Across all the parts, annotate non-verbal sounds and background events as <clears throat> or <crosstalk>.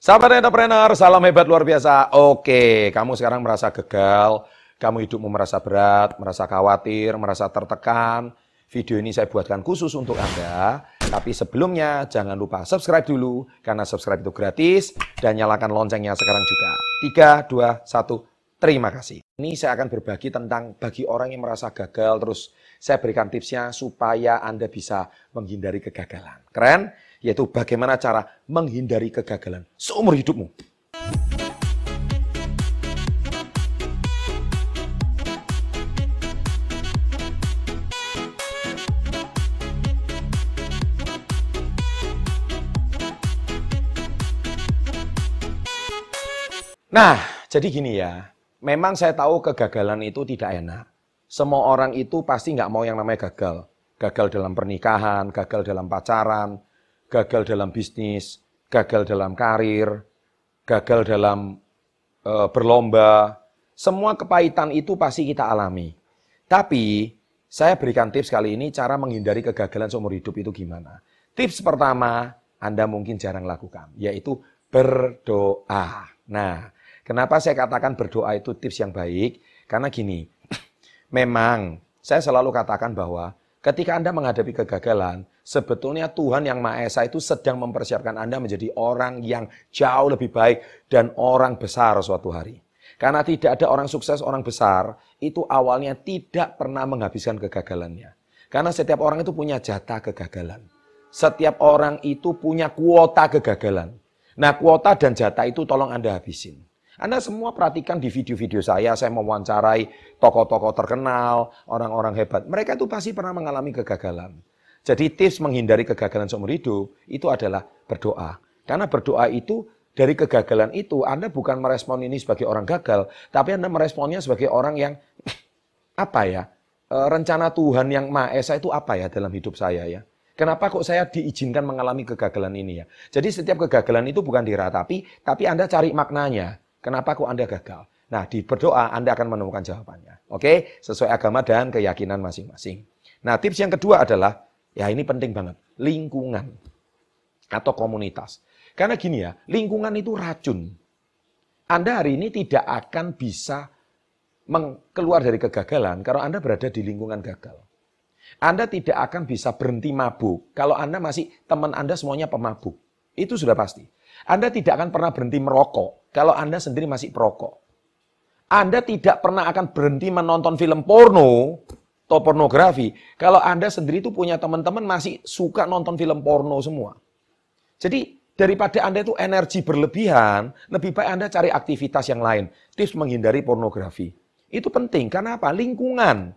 Sahabat entrepreneur, salam hebat luar biasa. Oke, kamu sekarang merasa gagal, kamu hidupmu merasa berat, merasa khawatir, merasa tertekan. Video ini saya buatkan khusus untuk Anda. Tapi sebelumnya jangan lupa subscribe dulu, karena subscribe itu gratis. Dan nyalakan loncengnya sekarang juga. 3, 2, 1, terima kasih. Ini saya akan berbagi tentang bagi orang yang merasa gagal, terus saya berikan tipsnya supaya Anda bisa menghindari kegagalan. Keren? Yaitu bagaimana cara menghindari kegagalan seumur hidupmu. Nah, jadi gini ya. Memang saya tahu kegagalan itu tidak enak. Semua orang itu pasti nggak mau yang namanya gagal. Gagal dalam pernikahan, gagal dalam pacaran, gagal dalam bisnis, gagal dalam karir, gagal dalam e, berlomba. Semua kepahitan itu pasti kita alami. Tapi saya berikan tips kali ini cara menghindari kegagalan seumur hidup itu gimana. Tips pertama Anda mungkin jarang lakukan, yaitu berdoa. Nah, Kenapa saya katakan berdoa itu tips yang baik? Karena gini, <clears throat> memang saya selalu katakan bahwa ketika Anda menghadapi kegagalan, sebetulnya Tuhan yang Maha Esa itu sedang mempersiapkan Anda menjadi orang yang jauh lebih baik dan orang besar suatu hari. Karena tidak ada orang sukses, orang besar, itu awalnya tidak pernah menghabiskan kegagalannya. Karena setiap orang itu punya jatah kegagalan. Setiap orang itu punya kuota kegagalan. Nah kuota dan jatah itu tolong Anda habisin. Anda semua perhatikan di video-video saya, saya mewawancarai tokoh-tokoh terkenal, orang-orang hebat. Mereka itu pasti pernah mengalami kegagalan. Jadi tips menghindari kegagalan seumur hidup itu adalah berdoa. Karena berdoa itu dari kegagalan itu Anda bukan merespon ini sebagai orang gagal, tapi Anda meresponnya sebagai orang yang <sniffs> apa ya? E, rencana Tuhan yang Maha Esa itu apa ya dalam hidup saya ya? Kenapa kok saya diizinkan mengalami kegagalan ini ya? Jadi setiap kegagalan itu bukan diratapi, tapi Anda cari maknanya. Kenapa kok Anda gagal? Nah, di berdoa Anda akan menemukan jawabannya. Oke, sesuai agama dan keyakinan masing-masing. Nah, tips yang kedua adalah, ya ini penting banget, lingkungan atau komunitas. Karena gini ya, lingkungan itu racun. Anda hari ini tidak akan bisa keluar dari kegagalan kalau Anda berada di lingkungan gagal. Anda tidak akan bisa berhenti mabuk kalau Anda masih teman Anda semuanya pemabuk. Itu sudah pasti. Anda tidak akan pernah berhenti merokok kalau Anda sendiri masih perokok. Anda tidak pernah akan berhenti menonton film porno atau pornografi kalau Anda sendiri itu punya teman-teman masih suka nonton film porno semua. Jadi daripada Anda itu energi berlebihan, lebih baik Anda cari aktivitas yang lain. Tips menghindari pornografi. Itu penting karena apa? Lingkungan.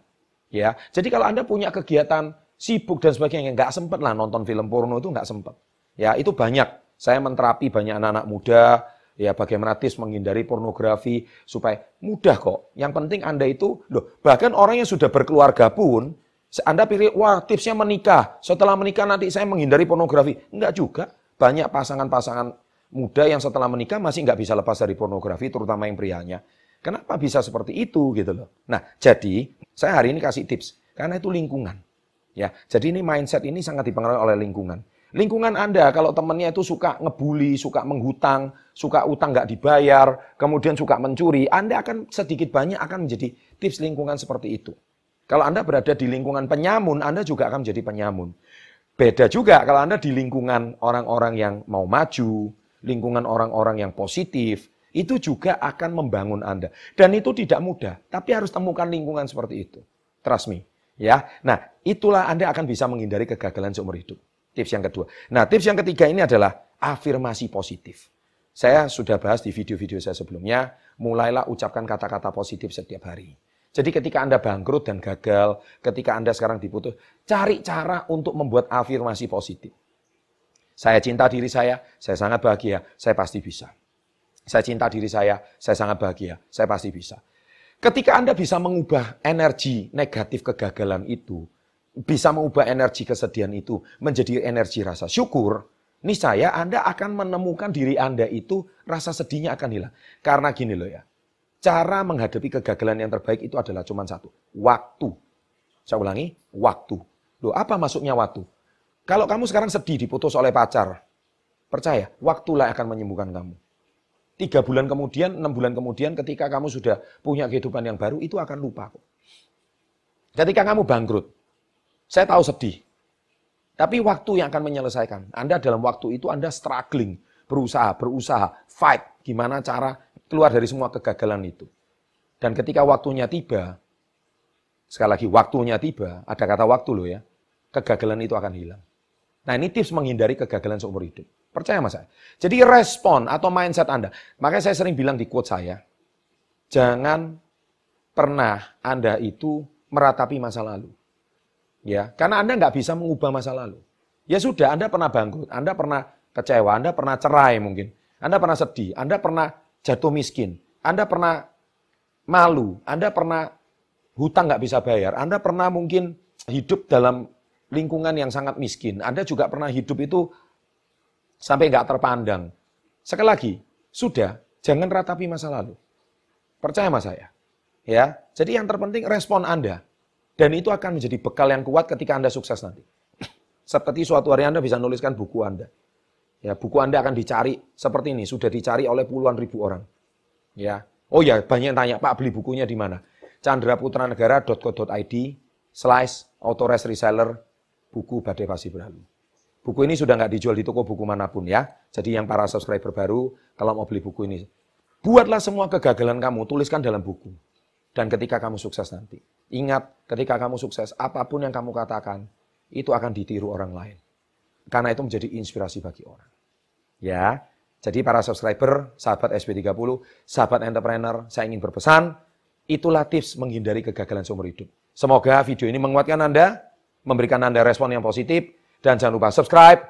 Ya, jadi kalau Anda punya kegiatan sibuk dan sebagainya, nggak sempat lah nonton film porno itu nggak sempat. Ya, itu banyak saya menterapi banyak anak-anak muda, ya bagaimana tips menghindari pornografi supaya mudah kok. Yang penting Anda itu, loh, bahkan orang yang sudah berkeluarga pun, Anda pilih, wah tipsnya menikah, setelah menikah nanti saya menghindari pornografi. Enggak juga, banyak pasangan-pasangan muda yang setelah menikah masih nggak bisa lepas dari pornografi, terutama yang prianya. Kenapa bisa seperti itu gitu loh. Nah, jadi saya hari ini kasih tips, karena itu lingkungan. Ya, jadi ini mindset ini sangat dipengaruhi oleh lingkungan. Lingkungan Anda kalau temannya itu suka ngebully, suka menghutang, suka utang nggak dibayar, kemudian suka mencuri, Anda akan sedikit banyak akan menjadi tips lingkungan seperti itu. Kalau Anda berada di lingkungan penyamun, Anda juga akan menjadi penyamun. Beda juga kalau Anda di lingkungan orang-orang yang mau maju, lingkungan orang-orang yang positif, itu juga akan membangun Anda. Dan itu tidak mudah, tapi harus temukan lingkungan seperti itu. Trust me. Ya, nah itulah Anda akan bisa menghindari kegagalan seumur hidup. Tips yang kedua. Nah, tips yang ketiga ini adalah afirmasi positif. Saya sudah bahas di video-video saya sebelumnya, mulailah ucapkan kata-kata positif setiap hari. Jadi ketika Anda bangkrut dan gagal, ketika Anda sekarang diputus, cari cara untuk membuat afirmasi positif. Saya cinta diri saya, saya sangat bahagia, saya pasti bisa. Saya cinta diri saya, saya sangat bahagia, saya pasti bisa. Ketika Anda bisa mengubah energi negatif kegagalan itu bisa mengubah energi kesedihan itu menjadi energi rasa syukur, niscaya Anda akan menemukan diri Anda itu rasa sedihnya akan hilang. Karena gini loh ya, cara menghadapi kegagalan yang terbaik itu adalah cuma satu, waktu. Saya ulangi, waktu. Loh, apa masuknya waktu? Kalau kamu sekarang sedih diputus oleh pacar, Percaya, waktulah akan menyembuhkan kamu. Tiga bulan kemudian, enam bulan kemudian, ketika kamu sudah punya kehidupan yang baru, itu akan lupa kok. Ketika kamu bangkrut, saya tahu sedih. Tapi waktu yang akan menyelesaikan. Anda dalam waktu itu Anda struggling, berusaha, berusaha, fight. Gimana cara keluar dari semua kegagalan itu. Dan ketika waktunya tiba, sekali lagi waktunya tiba, ada kata waktu loh ya, kegagalan itu akan hilang. Nah ini tips menghindari kegagalan seumur hidup. Percaya mas saya. Jadi respon atau mindset Anda. Makanya saya sering bilang di quote saya, jangan pernah Anda itu meratapi masa lalu. Ya, karena Anda nggak bisa mengubah masa lalu. Ya sudah, Anda pernah bangkrut, Anda pernah kecewa, Anda pernah cerai mungkin, Anda pernah sedih, Anda pernah jatuh miskin, Anda pernah malu, Anda pernah hutang nggak bisa bayar, Anda pernah mungkin hidup dalam lingkungan yang sangat miskin, Anda juga pernah hidup itu sampai nggak terpandang. Sekali lagi, sudah, jangan ratapi masa lalu. Percaya sama saya. Ya, jadi yang terpenting respon Anda. Dan itu akan menjadi bekal yang kuat ketika Anda sukses nanti. Seperti suatu hari Anda bisa nuliskan buku Anda. Ya, buku Anda akan dicari seperti ini, sudah dicari oleh puluhan ribu orang. Ya. Oh ya, banyak yang tanya, Pak beli bukunya di mana? chandraputranegara.co.id slash autores reseller buku Badai Pasti Berlalu. Buku ini sudah nggak dijual di toko buku mana pun ya. Jadi yang para subscriber baru, kalau mau beli buku ini, buatlah semua kegagalan kamu, tuliskan dalam buku. Dan ketika kamu sukses nanti, ingat ketika kamu sukses, apa pun yang kamu katakan, itu akan ditiru orang lain. Karena itu menjadi inspirasi bagi orang. Ya, jadi para subscriber, sahabat SP30, sahabat entrepreneur, saya ingin berpesan, itulah tips menghindari kegagalan seumur hidup. Semoga video ini menguatkan Anda, memberikan Anda respon yang positif, dan jangan lupa subscribe,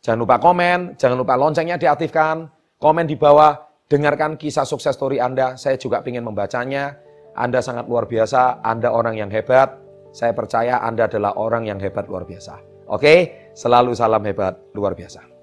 jangan lupa komen, jangan lupa loncengnya diaktifkan, komen di bawah, dengarkan kisah sukses story Anda, saya juga ingin membacanya. Anda sangat luar biasa, Anda orang yang hebat, saya percaya Anda adalah orang yang hebat luar biasa. Oke, selalu salam hebat luar biasa.